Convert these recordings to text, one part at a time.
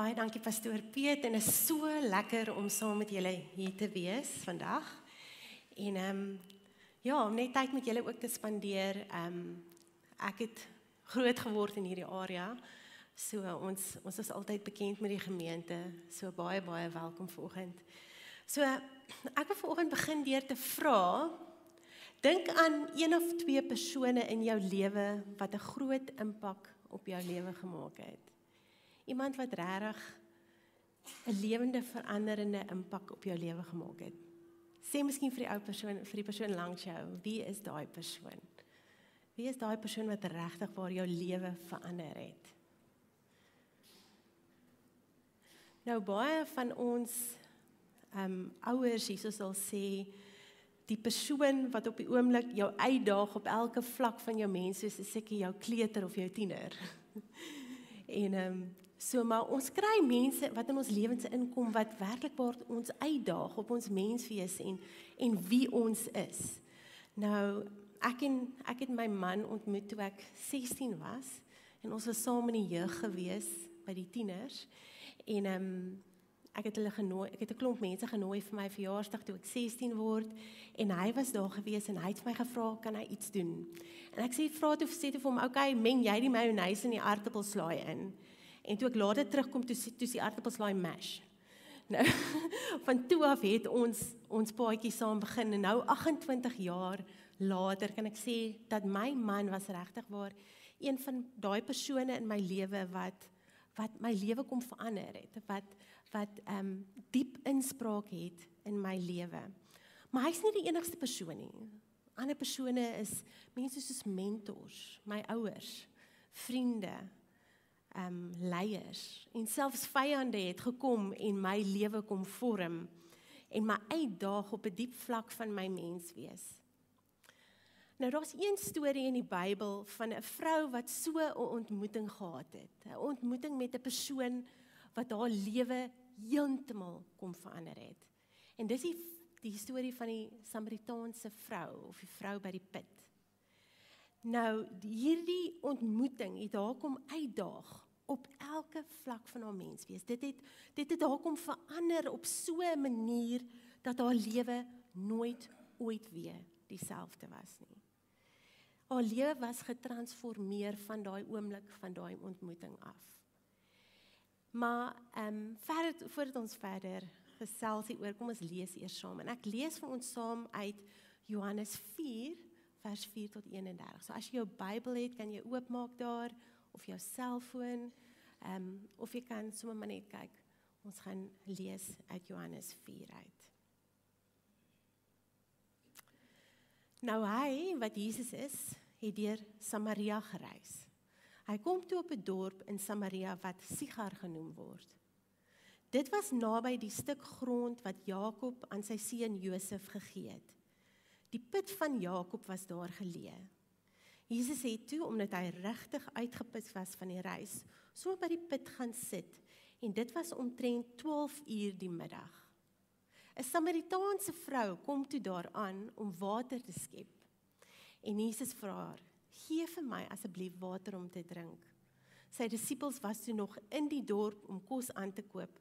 Baie dankie pastoor Piet en is so lekker om saam met julle hier te wees vandag. En ehm um, ja, om net tyd met julle ook te spandeer. Ehm um, ek het groot geword in hierdie area. So ons ons is altyd bekend met die gemeente. So baie baie welkom vanoggend. So ek wil vanoggend begin deur te vra dink aan een of twee persone in jou lewe wat 'n groot impak op jou lewe gemaak het. Iemand wat regtig 'n lewende veranderende impak op jou lewe gemaak het. Sê miskien vir die ou persoon, vir die persoon langs jou, wie is daai persoon? Wie is daai persoon wat regtig waar jou lewe verander het? Nou baie van ons ehm um, ouers hierso sal sê die persoon wat op die oomblik jou uitdaag op elke vlak van jou mens is seker jou kleuter of jou tiener. en ehm um, So maar ons kry mense wat in ons lewens inkom wat werklikbaar ons uitdaag op ons menswees en en wie ons is. Nou ek en ek het my man ontmoet toe ek 16 was en ons was saam in die jeug gewees by die tieners en ehm um, ek het hulle genooi ek het 'n klomp mense genooi vir my verjaarsdag toe ek 16 word en hy was daar gewees en hy het my gevra kan hy iets doen en ek sê vra toe sê toe vir hom okay meng jy die mayonnaise in die aartappelslaai in En toe ek later terugkom toe toe die aardappelslaai mash. Nou van toe af het ons ons paadjie saam begin en nou 28 jaar later kan ek sê dat my man was regtig waar een van daai persone in my lewe wat wat my lewe kom verander het wat wat ehm um, diep inspraak het in my lewe. Maar hy's nie die enigste persoon nie. Ander persone is mense soos mentors, my ouers, vriende, um, leiers en selfs vyande het gekom en my lewe kom vorm en my uitdaag op 'n diep vlak van my menswees. Nou daar's een storie in die Bybel van 'n vrou wat so 'n ontmoeting gehad het. 'n Ontmoeting met 'n persoon wat haar lewe heeltemal kom verander het. En dis die die storie van die Samaritaanse vrou of die vrou by die put. Nou hierdie ontmoeting het haar kom uitdaag op elke vlak van haar menswees. Dit het dit het haar kom verander op so 'n manier dat haar lewe nooit ooit weer dieselfde was nie. Haar lewe was getransformeer van daai oomblik van daai ontmoeting af. Maar ehm um, verder voordat ons verder gesels hier oor, kom ons lees eers saam en ek lees vir ons saam uit Johannes 4 vers 4 tot 31. So as jy jou Bybel het, kan jy oopmaak daar of jou selfoon, ehm um, of jy kan sommer maar net kyk. Ons gaan lees uit Johannes 4 uit. Nou hy wat Jesus is, het deur Samaria gereis. Hy kom toe op 'n dorp in Samaria wat Sigar genoem word. Dit was naby die stuk grond wat Jakob aan sy seun Josef gegee het. Die put van Jakob was daar geleë. Jesus het toe omdat hy regtig uitgeput was van die reis, so by die put gaan sit en dit was omtrent 12 uur die middag. 'n Samaritaanse vrou kom toe daaraan om water te skep. En Jesus vra haar: "Gee vir my asseblief water om te drink." Sy disippels was toe nog in die dorp om kos aan te koop.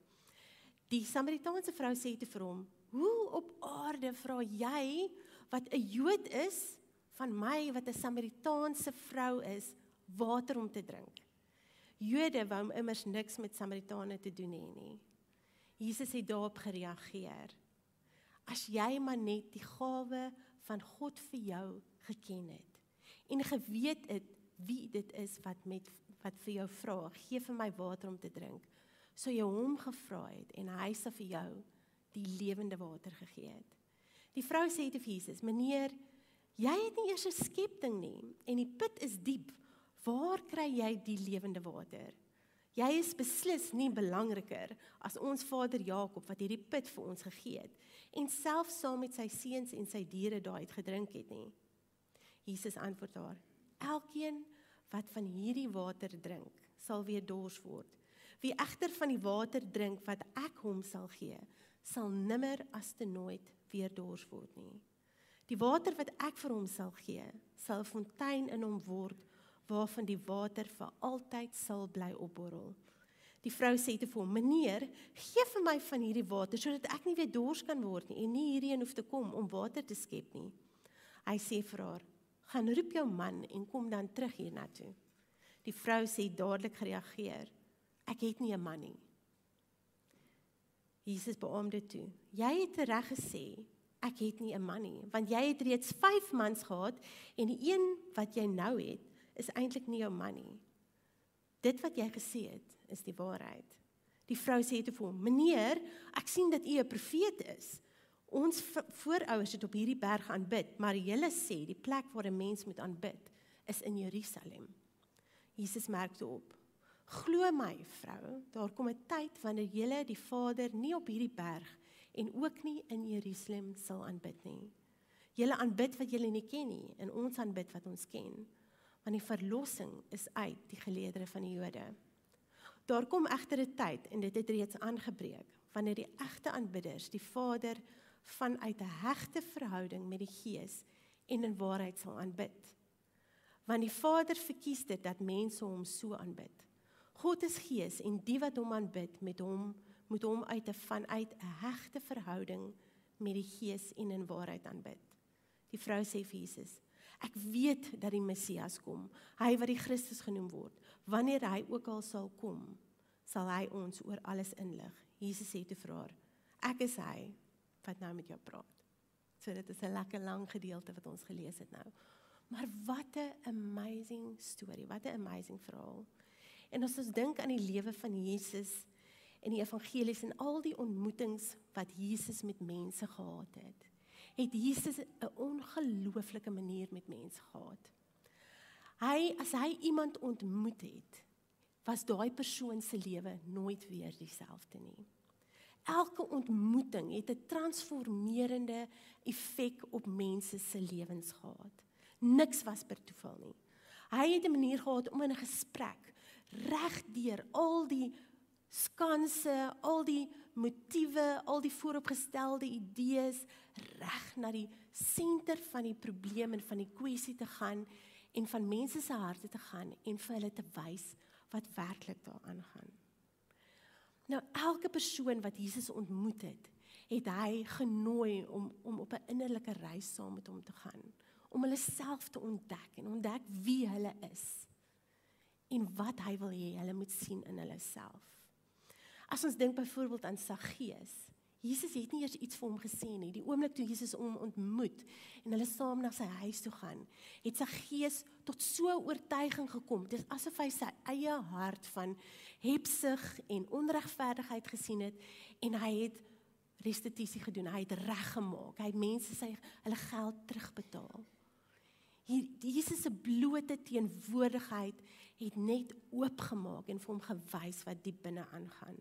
Die Samaritaanse vrou sê te vir hom: "Hoe op aarde vra jy wat 'n Jood is van my wat 'n Samaritaanse vrou is water om te drink. Jode wou immers niks met Samaritane te doen hê nie. Jesus het daarop gereageer. As jy maar net die gawe van God vir jou geken het en geweet het wie dit is wat met wat vir jou vra, gee vir my water om te drink. So jy hom gevra het en hy sê vir jou die lewende water gegee het. Die vrou sê te Jesus: "Meneer, jy het nie eers 'n skepting nie en die put is diep. Waar kry jy die lewende water? Jy is beslis nie belangriker as ons vader Jakob wat hierdie put vir ons gegee het en self saam met sy seuns en sy diere daai uit gedrink het nie." Jesus antwoord haar: "Elkeen wat van hierdie water drink, sal weer dors word. Wie egter van die water drink wat ek hom sal gee, sal nimmer as te nooit weer dors word nie. Die water wat ek vir hom sal gee, sal 'n fontein in hom word waarvan die water vir altyd sal bly opborrel. Die vrou sê te hom: "Meneer, gee vir my van hierdie water sodat ek nie weer dors kan word nie en nie hierheen hoef te kom om water te skep nie." Hy sê vir haar: "Gaan roep jou man en kom dan terug hiernatoe." Die vrou sê dadelik gereageer: "Ek het nie 'n man nie." Jesus beamoed dit toe. "Jy het reg gesê, ek het nie 'n man nie, want jy het reeds 5 mans gehad en die een wat jy nou het, is eintlik nie jou man nie. Dit wat jy gesê het, is die waarheid." Die vrou sê te hom: "Meneer, ek sien dat u 'n profeet is. Ons voorouers het op hierdie berg aanbid, maar julle sê die plek waar 'n mens moet aanbid is in Jerusalem." Jesus merkte op: Glo my, vrou, daar kom 'n tyd wanneer jy die Vader nie op hierdie berg en ook nie in Jerusalem sal aanbid nie. Julle aanbid wat julle nie ken nie en ons aanbid wat ons ken. Want die verlossing is uit die geleedere van die Jode. Daar kom egter 'n tyd en dit het reeds aangebreek wanneer die egte aanbidders die Vader vanuit 'n hegte verhouding met die Gees en in waarheid sal aanbid. Want die Vader verkies dit dat mense hom so aanbid. God is gees en die wat hom aanbid met hom moet hom uit 'n vanuit 'n hegte verhouding met die gees en in waarheid aanbid. Die vrou sê vir Jesus: Ek weet dat die Messias kom, hy wat die Christus genoem word. Wanneer hy ook al sal kom, sal hy ons oor alles inlig. Jesus sê te vir haar: Ek is hy wat nou met jou praat. So dit is 'n lekker lang gedeelte wat ons gelees het nou. Maar wat 'n amazing storie, wat 'n amazing verhaal. En as ons dink aan die lewe van Jesus en die evangelies en al die ontmoetings wat Jesus met mense gehad het, het Jesus 'n ongelooflike manier met mense gehad. Hy as hy iemand ontmoet het, was daai persoon se lewe nooit weer dieselfde nie. Elke ontmoeting het 'n transformerende effek op mense se lewens gehad. Niks was per toeval nie. Hy het 'n manier gehad om in 'n gesprek regdeur al die skanse, al die motiewe, al die vooropgestelde idees reg na die senter van die probleem en van die kwessie te gaan en van mense se harte te gaan en vir hulle te wys wat werklik daaraan gaan. Nou elke persoon wat Jesus ontmoet het, het hy genooi om om op 'n innerlike reis saam met hom te gaan, om hulle self te ontdek en ontdek wie hulle is en wat hy wil hê hulle moet sien in hulle self. As ons dink byvoorbeeld aan Saggeus, Jesus het nie eers iets vir hom gesê nie. Die oomblik toe Jesus hom ontmoet en hulle saam na sy huis toe gaan, het Saggeus tot so oortuiging gekom. Dit is asof hy sy eie hart van hebsug en onregverdigheid gesien het en hy het restituisie gedoen. Hy het reggemaak. Hy het mense sy hulle geld terugbetaal. Hier Jesus se blote teenwoordigheid het net oopgemaak en vir hom gewys wat diep binne aangaan.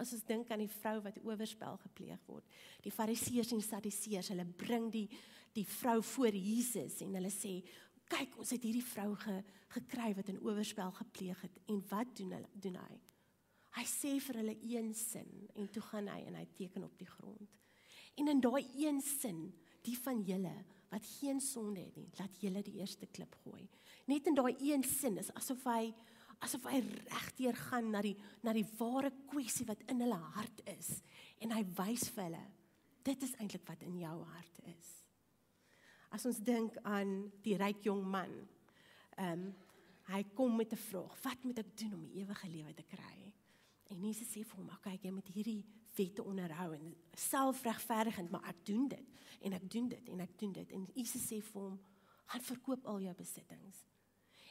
As ons dink aan die vrou wat oorspel gepleeg word. Die Fariseërs en Sadduseërs, hulle bring die die vrou voor Jesus en hulle sê, "Kyk, ons het hierdie vrou ge, gekry wat 'n oorspel gepleeg het." En wat doen hulle? Doen hy? Hy sê vir hulle een sin en toe gaan hy en hy teken op die grond. En in daai een sin, die van julle wat geen sonde het nie, laat julle die eerste klip gooi. Net in daai een sin is asof hy asof hy regdeur gaan na die na die ware kwessie wat in hulle hart is en hy wys vir hulle dit is eintlik wat in jou hart is. As ons dink aan die ryk jong man. Ehm um, hy kom met 'n vraag, wat moet ek doen om die ewige lewe te kry? En Jesus sê vir hom, "Oké, okay, jy moet hierdie wette onderhou en selfregverdigend, maar ek doen dit en ek doen dit en ek doen dit." En Jesus sê vir hom, "Gaan verkoop al jou besittings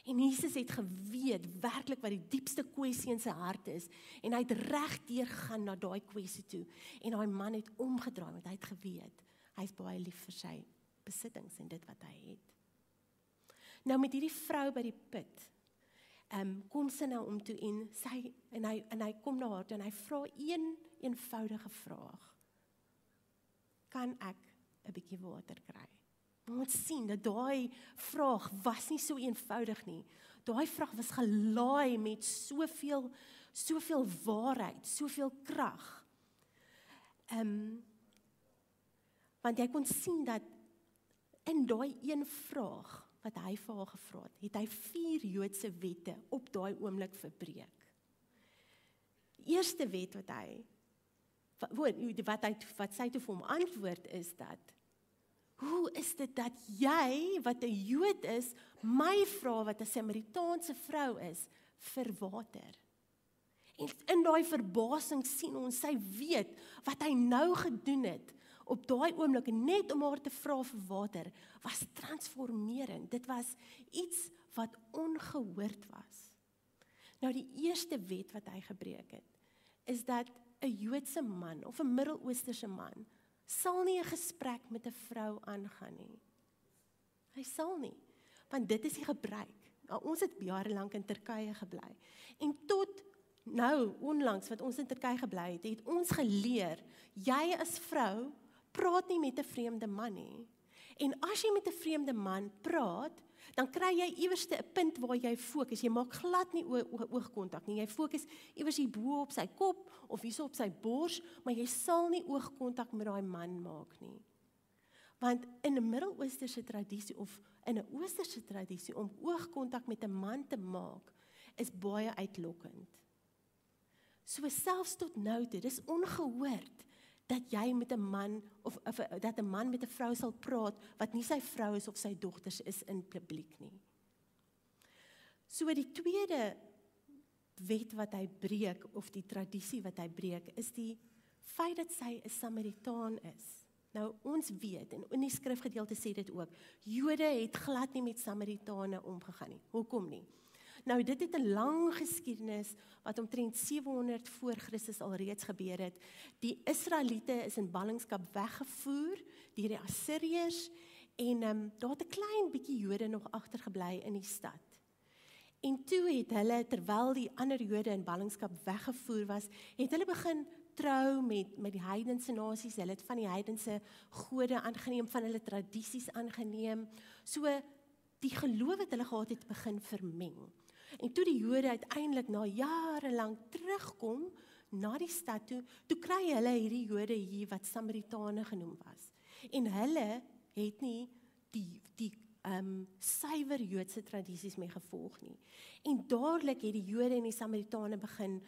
En Jesus het geweet werklik wat die diepste kwessie in sy hart is en hy het regdeur gaan na daai kwessie toe en daai man het omgedraai want hy het geweet hy's baie lief vir sy besittings en dit wat hy het. Nou met hierdie vrou by die put. Ehm um, kom sy nou om toe en sy en hy en hy kom na haar toe en hy vra een eenvoudige vraag. Kan ek 'n bietjie water kry? Ons sien dat daai vraag was nie so eenvoudig nie. Daai vraag was gelaai met soveel soveel waarheid, soveel krag. Ehm um, want jy kon sien dat in daai een vraag wat hy vir haar gevra het, het hy vier Joodse wette op daai oomblik verbreek. Die eerste wet wat hy wat wat hy wat sy toe vir hom antwoord is dat hoe is dit dat jy wat 'n Jood is my vra wat 'n Samaritaanse vrou is vir water? En in daai verbasing sien ons sy weet wat hy nou gedoen het. Op daai oomblik net om haar te vra vir water was transformerend dit was iets wat ongehoord was. Nou die eerste wet wat hy gebreek het is dat 'n Joodse man of 'n Midde-Oosterse man sal nie 'n gesprek met 'n vrou aangaan nie. Hy sal nie, want dit is die gebruik. Nou, ons het jare lank in Turkye gebly en tot nou onlangs wat ons in Turkye gebly het, het ons geleer jy as vrou praat nie met 'n vreemde man nie. En as jy met 'n vreemde man praat, dan kry jy iewers 'n punt waar jy fokus. Jy maak glad nie oogkontak nie. Jy fokus iewers hier bo op sy kop of hierso op sy bors, maar jy sal nie oogkontak met daai man maak nie. Want in 'n Midde-Oosterse tradisie of in 'n Oosterse tradisie om oogkontak met 'n man te maak is baie uitlokkend. So selfs tot nou toe, dis ongehoord dat jy met 'n man of, of dat 'n man met 'n vrou sal praat wat nie sy vrou is of sy dogters is in publiek nie. So die tweede wet wat hy breek of die tradisie wat hy breek is die feit dat sy 'n Samaritaan is. Nou ons weet en in die skrifgedeelte sê dit ook, Jode het glad nie met Samaritane omgegaan nie. Hoekom nie? Nou dit het 'n lang geskiedenis wat omtrent 700 voor Christus alreeds gebeur het. Die Israeliete is in ballingskap weggevoer deur die Assiriërs en ehm um, daar het 'n klein bietjie Jode nog agtergebly in die stad. En toe het hulle terwyl die ander Jode in ballingskap weggevoer was, het hulle begin trou met met die heidense nasies. Hulle het van die heidense gode aangeneem, van hulle tradisies aangeneem. So die geloof wat hulle gehad het begin vermeng. En toe die Jode uiteindelik na jare lank terugkom na die stad toe, toe kry hulle hierdie Jode hier wat Samaritane genoem was. En hulle het nie die die ehm um, suiwer Joodse tradisies mee gevolg nie. En dadelik het die Jode en die Samaritane begin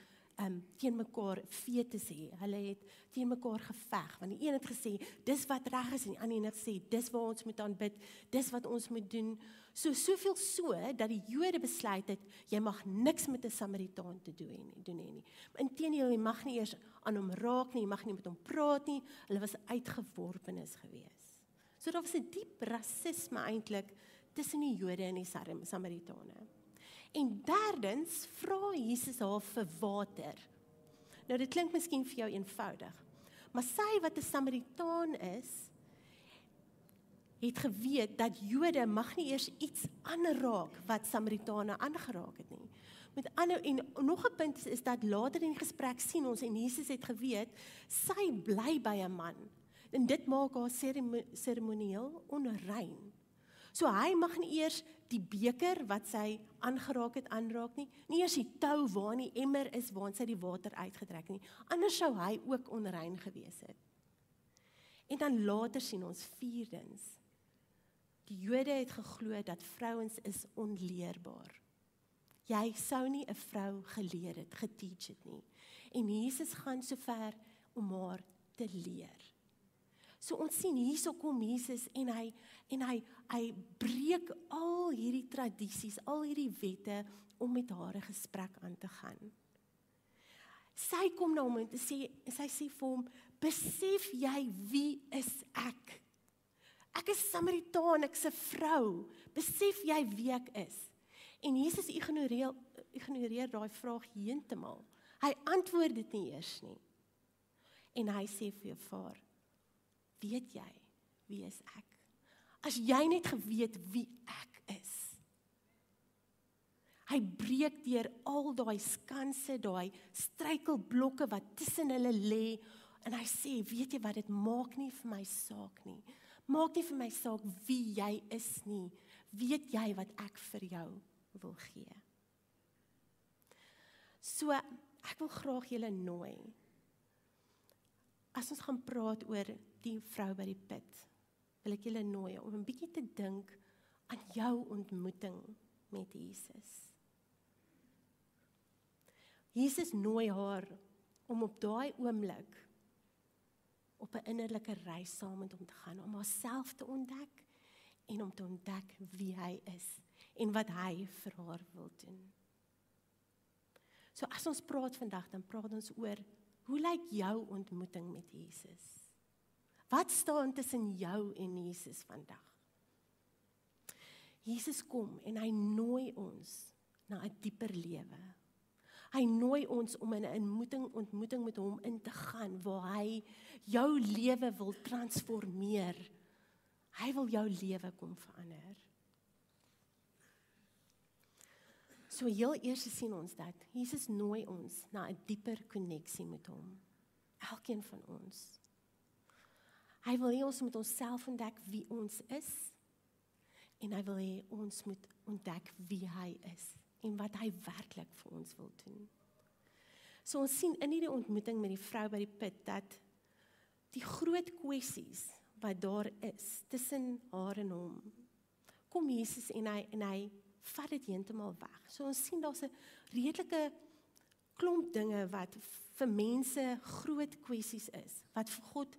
um teen mekaar fetes hê. Hulle het teen mekaar geveg want die een het gesê dis wat reg is en die ander het gesê dis waar ons moet aanbid, dis wat ons moet doen. So soveel so dat die Jode besluit het jy mag niks met 'n Samaritaan te doen nie, doen nie. Inteendeel jy mag nie eers aan hom raak nie, jy mag nie met hom praat nie. Hulle was uitgeworpenes gewees. So daar was 'n diep rasisme eintlik tussen die Jode en die Samaritane. En derdens vra Jesus haar vir water. Nou dit klink miskien vir jou eenvoudig. Maar sy wat 'n Samaritaan is, het geweet dat Jode mag nie eers iets aanraak wat Samaritane aangeraak het nie. Met ander en nog 'n punt is, dat later in die gesprek sien ons en Jesus het geweet sy bly by 'n man en dit maak haar seremonieel onrein. So hy mag nie eers die beker wat sy aangeraak het aanraak nie, nie eers die tou waar nie emmer is waar sy die water uitgetrek nie. Anders sou hy ook onrein gewees het. En dan later sien ons vierdens. Die Jode het geglo dat vrouens is onleerbaar. Jy sou nie 'n vrou geleer het, geteach het nie. En Jesus gaan sover om haar te leer. So ons sien hierso kom Jesus en hy en hy hy breek al hierdie tradisies, al hierdie wette om met haar 'n gesprek aan te gaan. Sy kom na hom en sê sy sê vir hom, "Besef jy wie is ek? Ek is Samaritaan, ek's 'n vrou. Besef jy wie ek is?" En Jesus ignoreer ignoreer daai vraag heeltemal. Hy antwoord dit nie eers nie. En hy sê vir jou vader, weet jy wie is ek? As jy net geweet wie ek is. Hy breek deur al daai skanse, daai struikelblokke wat tussen hulle lê en hy sê, weet jy wat dit maak nie vir my saak nie. Maak nie vir my saak wie jy is nie. Weet jy wat ek vir jou wil gee? So, ek wil graag julle nooi. As ons gaan praat oor die vrou by die put. Wil ek julle nooi om 'n bietjie te dink aan jou ontmoeting met Jesus. Jesus nooi haar om op daai oomblik op 'n innerlike reis saam met hom te gaan om haarself te ontdek en om te ontdek wie hy is en wat hy vir haar wil doen. So as ons praat vandag dan praat ons oor hoe lyk jou ontmoeting met Jesus? Wat staan tussen jou en Jesus vandag? Jesus kom en hy nooi ons na 'n dieper lewe. Hy nooi ons om in 'n ontmoeting ontmoeting met hom in te gaan waar hy jou lewe wil transformeer. Hy wil jou lewe kom verander. So heel eers sien ons dat Jesus nooi ons na 'n dieper koneksie met hom. Elkeen van ons. Hy wil hê ons moet onsself ontdek wie ons is en hy wil hê ons moet ontdek wie hy is en wat hy werklik vir ons wil doen. So ons sien in hierdie ontmoeting met die vrou by die put dat die groot kwessies wat daar is tussen haar en hom kom Jesus en hy en hy vat dit heeltemal weg. So ons sien daar's 'n redelike klomp dinge wat vir mense groot kwessies is wat vir God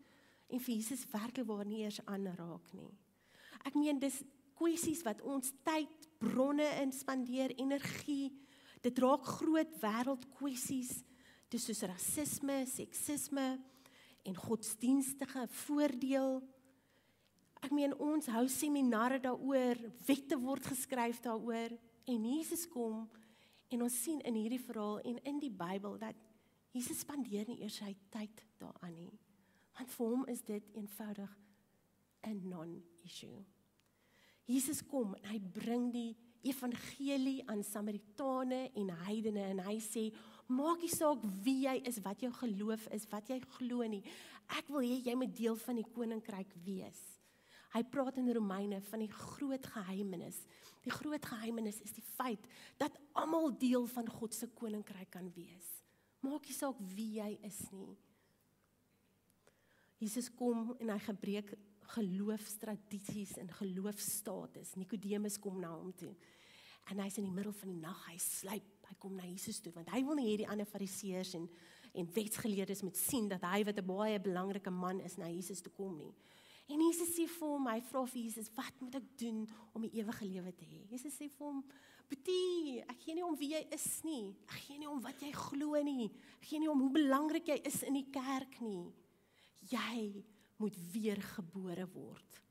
en vir Jesus werklik waar nie eers aanraak nie. Ek meen dis kwessies wat ons tyd, bronne inspandeer, energie. Dit raak groot wêreldkwessies. Dis soos rasisme, seksisme en godsdienstige voordeel. Ek meen ons hou seminare daaroor, wette word geskryf daaroor en Jesus kom en ons sien in hierdie verhaal en in die Bybel dat Jesus spandeer nie eers sy tyd daaraan nie. Want vir hom is dit eenvoudig 'n non-issue. Jesus kom en hy bring die evangelie aan Samaritane en heidene en hy sê maak nie saak wie jy is, wat jou geloof is, wat jy glo nie. Ek wil hê jy moet deel van die koninkryk wees. Hy praat in Romeine van die groot geheimenis. Die groot geheimenis is die feit dat almal deel van God se koninkryk kan wees. Maak nie saak wie jy is nie. Jesus kom en hy gebreek geloofstradisies en geloofstatus. Nikodemus kom na hom toe. En hy's in die middel van die nag, hy sluip, hy kom na Jesus toe want hy wil nie hê die ander fariseërs en en wetsgeleerdes moet sien dat hy wat 'n baie belangrike man is na Jesus toe kom nie. En Jesus sê vir hom, hy vra vir Jesus, "Wat moet ek doen om die ewige lewe te hê?" Jesus sê vir hom, "Boetie, ek gee nie om wie jy is nie. Ek gee nie om wat jy glo nie. Ek gee nie om hoe belangrik jy is in die kerk nie. Jy moet weergebore word.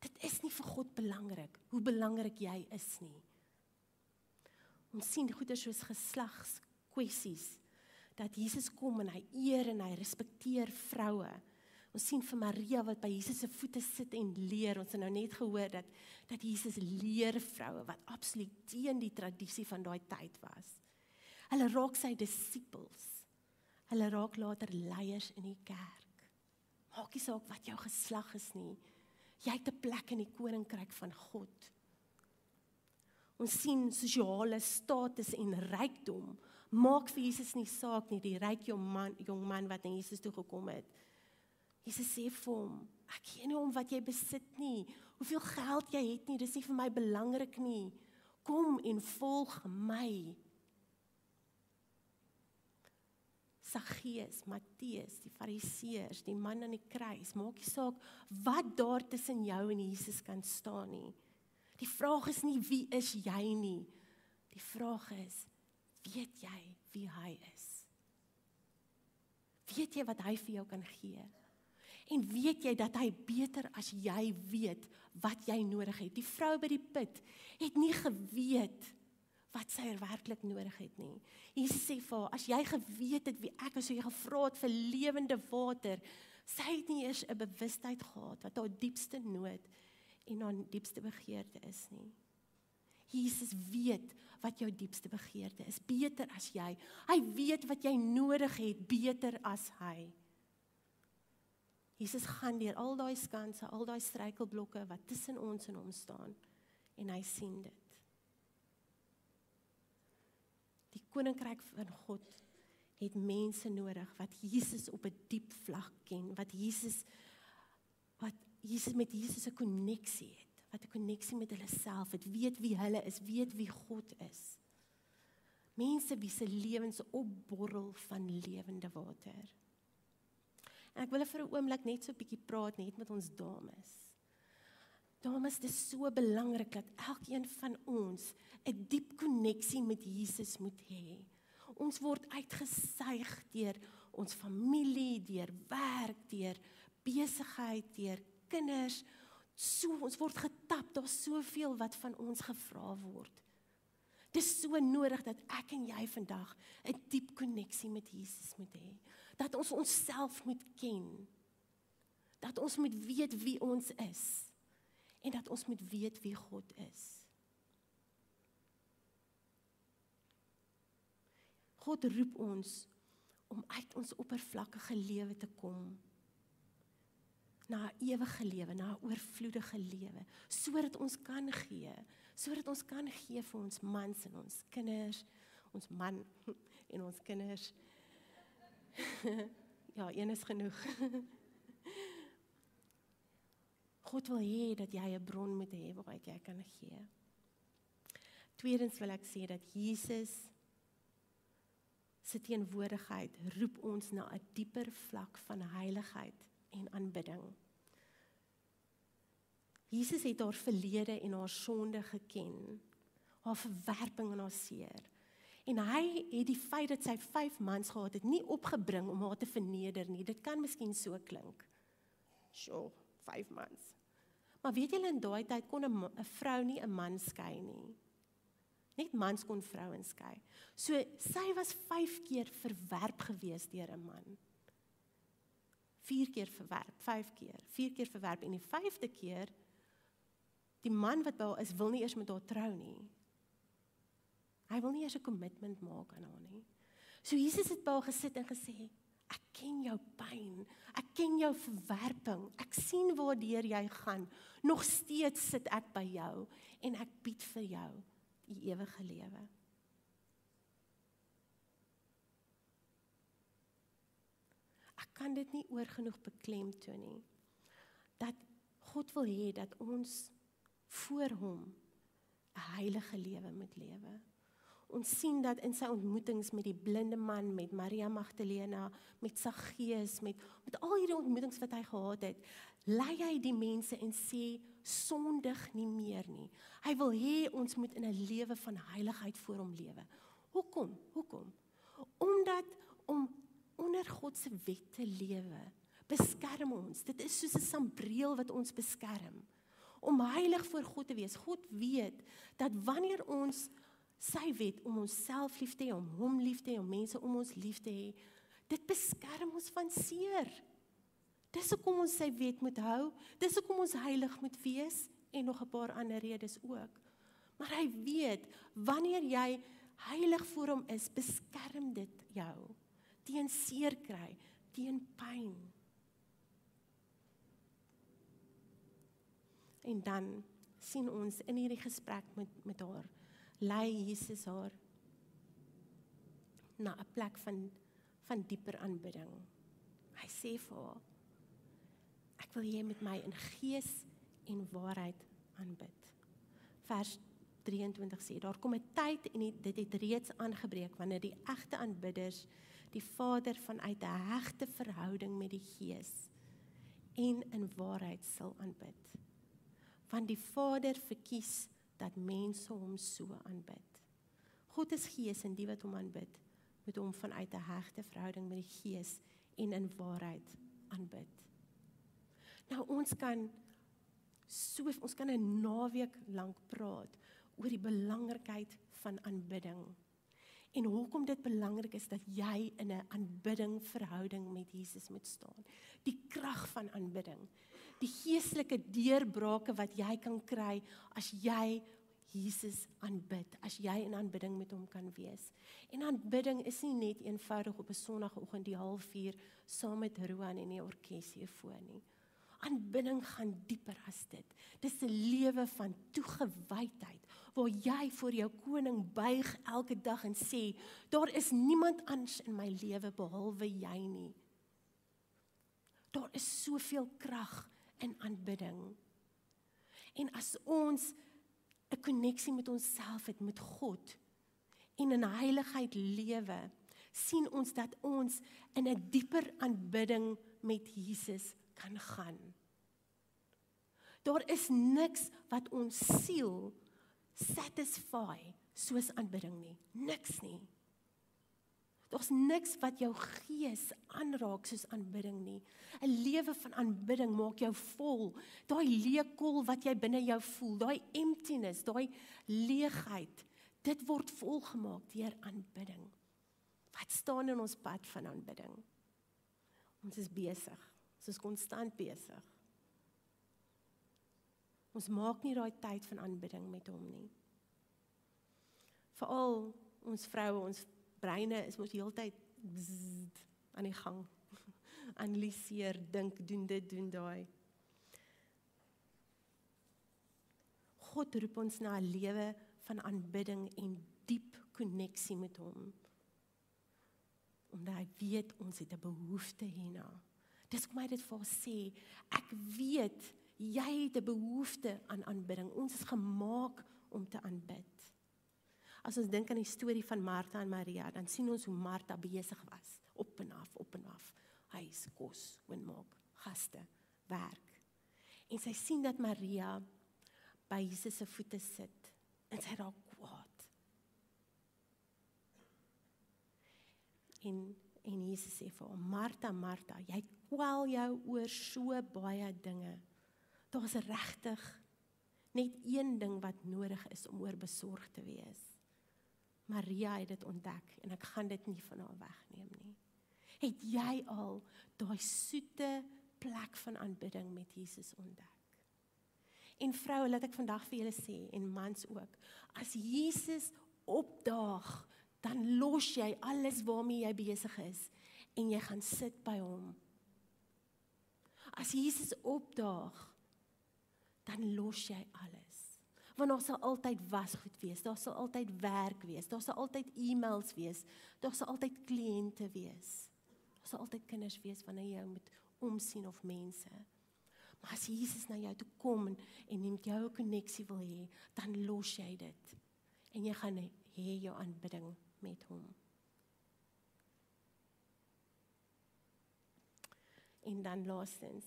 Dit is nie vir God belangrik hoe belangrik jy is nie. Ons sien goeie soos geslags kwessies dat Jesus kom en hy eer en hy respekteer vroue. Ons sien vir Maria wat by Jesus se voete sit en leer. Ons het nou net gehoor dat dat Jesus leer vroue wat absoluut teen die tradisie van daai tyd was. Hulle raak sy disippels. Hulle raak later leiers in die kerk. Maak nie saak wat jou geslag is nie. Jy het 'n plek in die koninkryk van God. Ons sien sosiale status en rykdom maak vir Jesus nie saak nie, die ryk jong man, jong man wat na Jesus toe gekom het. Jesus sê vir hom, ek gee nie om wat jy besit nie, hoeveel geld jy het nie, dis nie vir my belangrik nie. Kom en volg my. Saggeus, Matteus, die Fariseërs, die man aan die kruis, maak nie saak wat daar tussen jou en Jesus kan staan nie. Die vraag is nie wie is jy nie. Die vraag is weet jy wie hy is? Weet jy wat hy vir jou kan gee? En weet jy dat hy beter as jy weet wat jy nodig het? Die vrou by die put het nie geweet wat sy werklik nodig het nie. Jesus sê vir haar, as jy geweet het wie ek is, sou jy gevra het vir lewende water. Sy het nie eers 'n bewustheid gehad wat haar diepste nood en haar diepste begeerte is nie. Jesus weet wat jou diepste begeerte is, beter as jy. Hy weet wat jy nodig het, beter as hy. Jesus gaan deur al daai skanse, al daai struikelblokke wat tussen ons en hom staan en hy sien dit. Die koninkryk van God het mense nodig wat Jesus op 'n diep vlak ken, wat Jesus wat Jesus met Jesus 'n koneksie het, wat 'n koneksie met hulle self het, weet wie hulle is, weet wie God is. Mense wie se lewens opborrel van lewende water. En ek wil vir 'n oomblik net so 'n bietjie praat net met ons dames. Dit is so belangrik dat elkeen van ons 'n diep koneksie met Jesus moet hê. Ons word uitgesuig deur ons familie, deur werk, deur besigheid, deur kinders. So ons word getap, daar's soveel wat van ons gevra word. Dis so nodig dat ek en jy vandag 'n diep koneksie met Jesus moet hê. Dat ons onsself moet ken. Dat ons moet weet wie ons is en dat ons moet weet wie God is. God roep ons om uit ons oppervlakkige lewe te kom na 'n ewige lewe, na 'n oorvloedige lewe, sodat ons kan gee, sodat ons kan gee vir ons mans en ons kinders, ons man en ons kinders. ja, een is genoeg. God wil hê dat jy 'n bron moet hê waar jy kan gee. Tweedens wil ek sê dat Jesus se teenwoordigheid roep ons na 'n dieper vlak van heiligheid en aanbidding. Jesus het haar verlede en haar sonde geken, haar verwerping en haar seer. En hy het die feit dat sy 5 maande gehad het nie opgebring om haar te verneder nie. Dit kan miskien so klink. Sjoe, 5 maande. Maar weet julle in daai tyd kon 'n vrou nie 'n man skei nie. Net mans kon vrouens skei. So sy was 5 keer verwerp gewees deur 'n man. 4 keer verwerp, 5 keer, 4 keer verwerp en die 5de keer die man wat by haar is wil nie eers met haar trou nie. Hy wil nie eers 'n kommitment maak aan haar nie. So Jesus het by haar gesit en gesê, ek ken jou pyn, ek ken jou verwerping, ek sien waardeur jy gaan. Nog steeds sit ek by jou en ek bied vir jou die ewige lewe. Ek kan dit nie oorgenoeg beklemtoon nie dat God wil hê dat ons voor hom 'n heilige lewe moet lewe. Ons sien dat in sy ontmoetings met die blinde man, met Maria Magdalena, met Saggeus, met met al hierdie ontmoetings wat hy gehad het, lei hy die mense en sê sondig nie meer nie. Hy wil hê ons moet in 'n lewe van heiligheid voor hom lewe. Hoekom? Hoekom? Omdat om onder God se wet te lewe beskerm ons. Dit is soos 'n sambreel wat ons beskerm om heilig voor God te wees. God weet dat wanneer ons sy wet om onsself lief te hê, om hom lief te hê, om mense om ons lief te hê, dit beskerm ons van seer. Dis hoekom ons sy wet moet hou. Dis hoekom ons heilig moet wees en nog 'n paar ander redes ook. Maar hy weet wanneer jy heilig voor hom is, beskerm dit jou teen seer kry, teen pyn. En dan sien ons in hierdie gesprek met met haar lei Jesus haar na 'n plek van van dieper aanbidding. Hy sê vir haar: Ek wil jy met my in gees en waarheid aanbid. Vers 23 sê daar kom 'n tyd en dit het reeds aangebreek wanneer die egte aanbidders die Vader vanuit 'n hegte verhouding met die Gees en in waarheid sal aanbid want die Vader verkies dat mense hom so aanbid. God is gees en die wat hom aanbid, moet hom vanuit 'n hegte verhouding met die Gees en in waarheid aanbid. Nou ons kan so ons kan 'n naweek lank praat oor die belangrikheid van aanbidding. En hoekom dit belangrik is dat jy in 'n aanbidding verhouding met Jesus moet staan. Die krag van aanbidding die geestelike deurbrake wat jy kan kry as jy Jesus aanbid, as jy in aanbidding met hom kan wees. En aanbidding is nie net eenvoudig op 'n Sondagoggend die 0.5 saam met Roan en die orkes hier voor nie. Aanbidding gaan dieper as dit. Dis 'n lewe van toegewydheid waar jy voor jou koning buig elke dag en sê, daar is niemand anders in my lewe behalwe jy nie. Daar is soveel krag in aanbidding. En as ons 'n koneksie met onsself het met God en in heiligheid lewe, sien ons dat ons in 'n dieper aanbidding met Jesus kan gaan. Daar is niks wat ons siel satisfy soos aanbidding nie. Niks nie. Daar's niks wat jou gees aanraak soos aanbidding nie. 'n Lewe van aanbidding maak jou vol. Daai leë kol wat jy binne jou voel, daai emptiness, daai leegheid, dit word volgemaak deur aanbidding. Wat staan in ons pad van aanbidding? Ons is besig. Ons is konstant besig. Ons maak nie daai tyd van aanbidding met hom nie. Veral ons vroue, ons breine is mos heeltyd aan die gang. Analiseer, dink, doen dit, doen daai. God roep ons na 'n lewe van aanbidding en diep koneksie met hom. Omdat hy weet ons het 'n behoefte hierna. Dis kom hy dit vir sê. Ek weet jy het 'n behoefte aan aanbidding. Ons is gemaak om te aanbid. As ons dink aan die storie van Martha en Maria, dan sien ons hoe Martha besig was, op en af, op en af. Huis, kos, skoonmaak, gaste, werk. En sy sien dat Maria by Jesus se voete sit en sy raak kwaad. En en Jesus sê vir hom: "Martha, Martha, jy kwel jou oor so baie dinge. Daar's regtig net een ding wat nodig is om oor besorg te wees." Maria het dit ontdek en ek gaan dit nie van haar wegneem nie. Het jy al daai soete plek van aanbidding met Jesus ontdek? En vroue, laat ek vandag vir julle sê en mans ook, as Jesus opdaag, dan los jy alles waarmee jy besig is en jy gaan sit by hom. As Jesus opdaag, dan los jy alles want daar sal altyd wasgoed wees, daar sal altyd werk wees, daar sal altyd e-mails wees, daar sal altyd kliënte wees. Daar sal altyd kinders wees wanneer jy moet omsien of mense. Maar as Jesus na jou toe kom en en met jou 'n koneksie wil hê, dan los jy dit. En jy gaan hê jou aanbidding met hom. En dan laastens,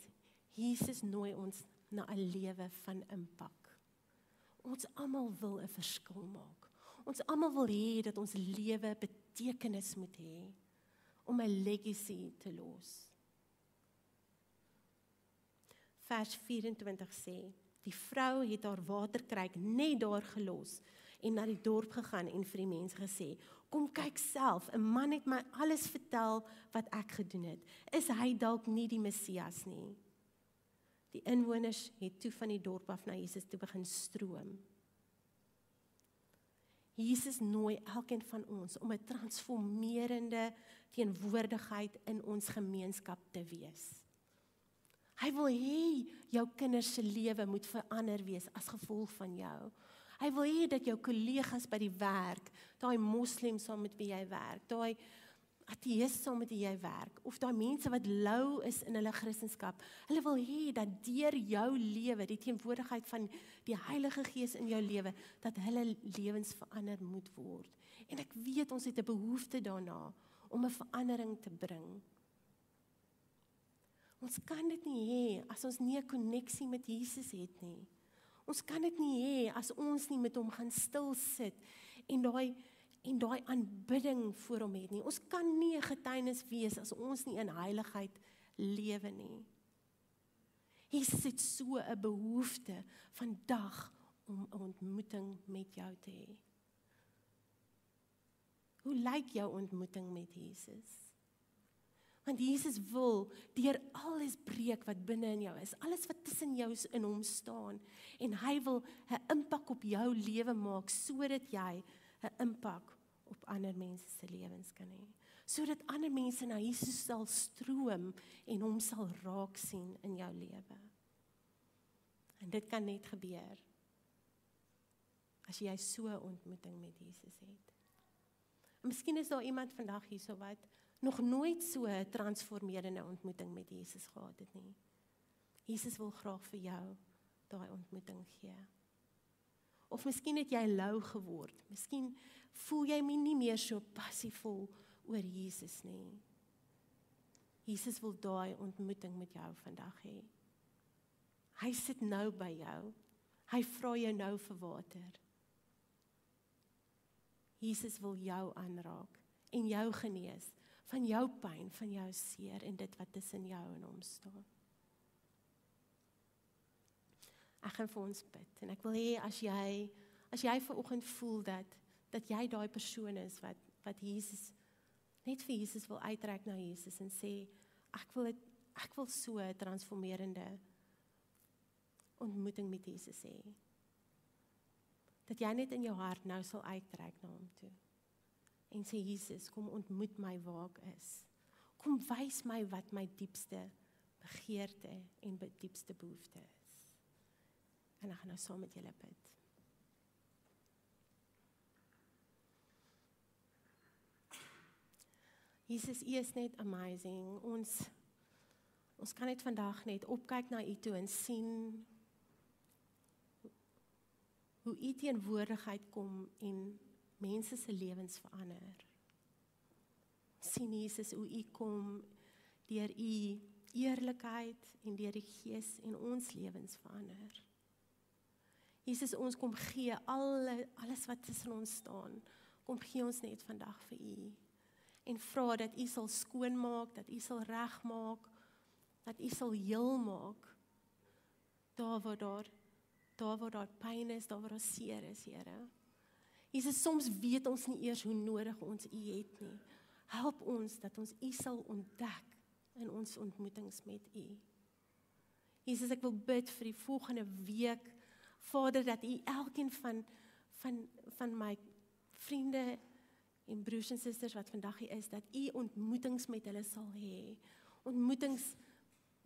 Jesus nooi ons na 'n lewe van impak. Ons almal wil 'n verskil maak. Ons almal wil hê dat ons lewe betekenis moet hê om 'n legacy te los. Vers 24 sê: Die vrou het haar waterkruik net daar gelos en na die dorp gegaan en vir die mense gesê: "Kom kyk self, 'n man het my alles vertel wat ek gedoen het. Is hy dalk nie die Messias nie?" Die inwoners het toe van die dorp af na Jesus toe begin stroom. Jesus nooi elkeen van ons om 'n transformerende teenwoordigheid in ons gemeenskap te wees. Hy wil hê jou kinders se lewe moet verander wees as gevolg van jou. Hy wil hê dat jou kollegas by die werk, daai moslems saam met wie jy werk, daai ateës saam met wie jy werk of daai mense wat lou is in hulle Christendom. Hulle wil hê dat deur jou lewe, die teenwoordigheid van die Heilige Gees in jou lewe, dat hulle lewens verander moet word. En ek weet ons het 'n behoefte daarna om 'n verandering te bring. Ons kan dit nie hê as ons nie 'n koneksie met Jesus het nie. Ons kan dit nie hê as ons nie met hom gaan stil sit en daai en daai aanbidding voor hom het nie. Ons kan nie 'n getuienis wees as ons nie in heiligheid lewe nie. Jesus het so 'n behoefte vandag om 'n ontmoeting met jou te hê. Hoe lyk jou ontmoeting met Jesus? Want Jesus wil deur alles breek wat binne in jou is, alles wat tussen jou in hom staan en hy wil 'n impak op jou lewe maak sodat jy 'n impak op ander mense se lewens kan hê. Sodat ander mense na Jesus sal stroom en hom sal raak sien in jou lewe. En dit kan net gebeur as jy so 'n ontmoeting met Jesus het. En miskien is daar iemand vandag hierso wat nog nooit so 'n transformerende ontmoeting met Jesus gehad het nie. Jesus wil graag vir jou daai ontmoeting gee. Of miskien het jy lou geword. Miskien voel jy nie meer so passievol oor Jesus nie. Jesus wil daai ontmoeting met jou vandag hê. Hy sit nou by jou. Hy vra jou nou vir water. Jesus wil jou aanraak en jou genees van jou pyn, van jou seer en dit wat tussen jou en hom staan. Ek gaan vir ons bid en ek wil hê as jy as jy ver oggend voel dat dat jy daai persoon is wat wat Jesus net vir Jesus wil uitreik na Jesus en sê ek wil het, ek wil so 'n transformerende ontmoeting met Jesus hê. Dat jy net in jou hart nou sal uitreik na hom toe. En sê Jesus, kom ontmoet my waar ek is. Kom wys my wat my diepste begeerte en diepste behoefte is. En ek gaan nou saam met julle bid. Jesus, U is net amazing. Ons ons kan net vandag net opkyk na U toe en sien hoe U teenwoordigheid kom en mense se lewens verander. sien Jesus hoe U kom deur U eerlikheid en deur die Gees en ons lewens verander. Jesus ons kom gee alle alles wat tussen ons staan. Kom gee ons net vandag vir U en vra dat U sal skoonmaak, dat U sal regmaak, dat U sal heel maak. Daar waar daar daar waar daar pyn is, daar waar daar seer is, Here. Jesus, soms weet ons nie eers hoe nodig ons U het nie. Help ons dat ons U sal ontdek in ons ontmoetings met U. Jesus, ek wil bid vir die volgende week, Vader, dat U elkeen van van van my vriende en broers en susters wat vandag hier is dat u ontmoetings met hulle sal hê. Ontmoetings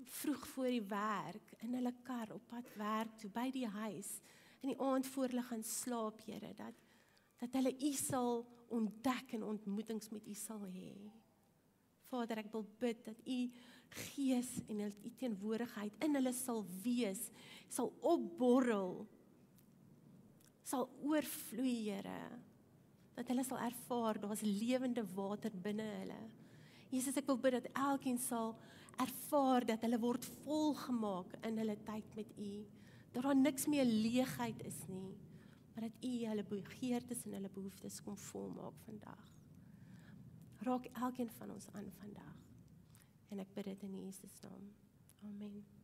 vroeg voor die werk, in hulle kar op pad werk toe by die huis, in die aand voor hulle gaan slaap, Here, dat dat hulle u sal ontdek en ontmoetings met u sal hê. Vader, ek wil bid dat u gees en u teenwoordigheid in hulle sal wees, sal opborrel, sal oorvloei, Here dat hulle sal ervaar daar's lewende water binne hulle. Jesus, ek wil bid dat elkeen sal ervaar dat hulle word volgemaak in hulle tyd met U. Dat daar niks meer leegheid is nie, maar dat U hulle begeertes en hulle behoeftes kom volmaak vandag. Raak elkeen van ons aan vandag. En ek bid dit in Jesus naam. Amen.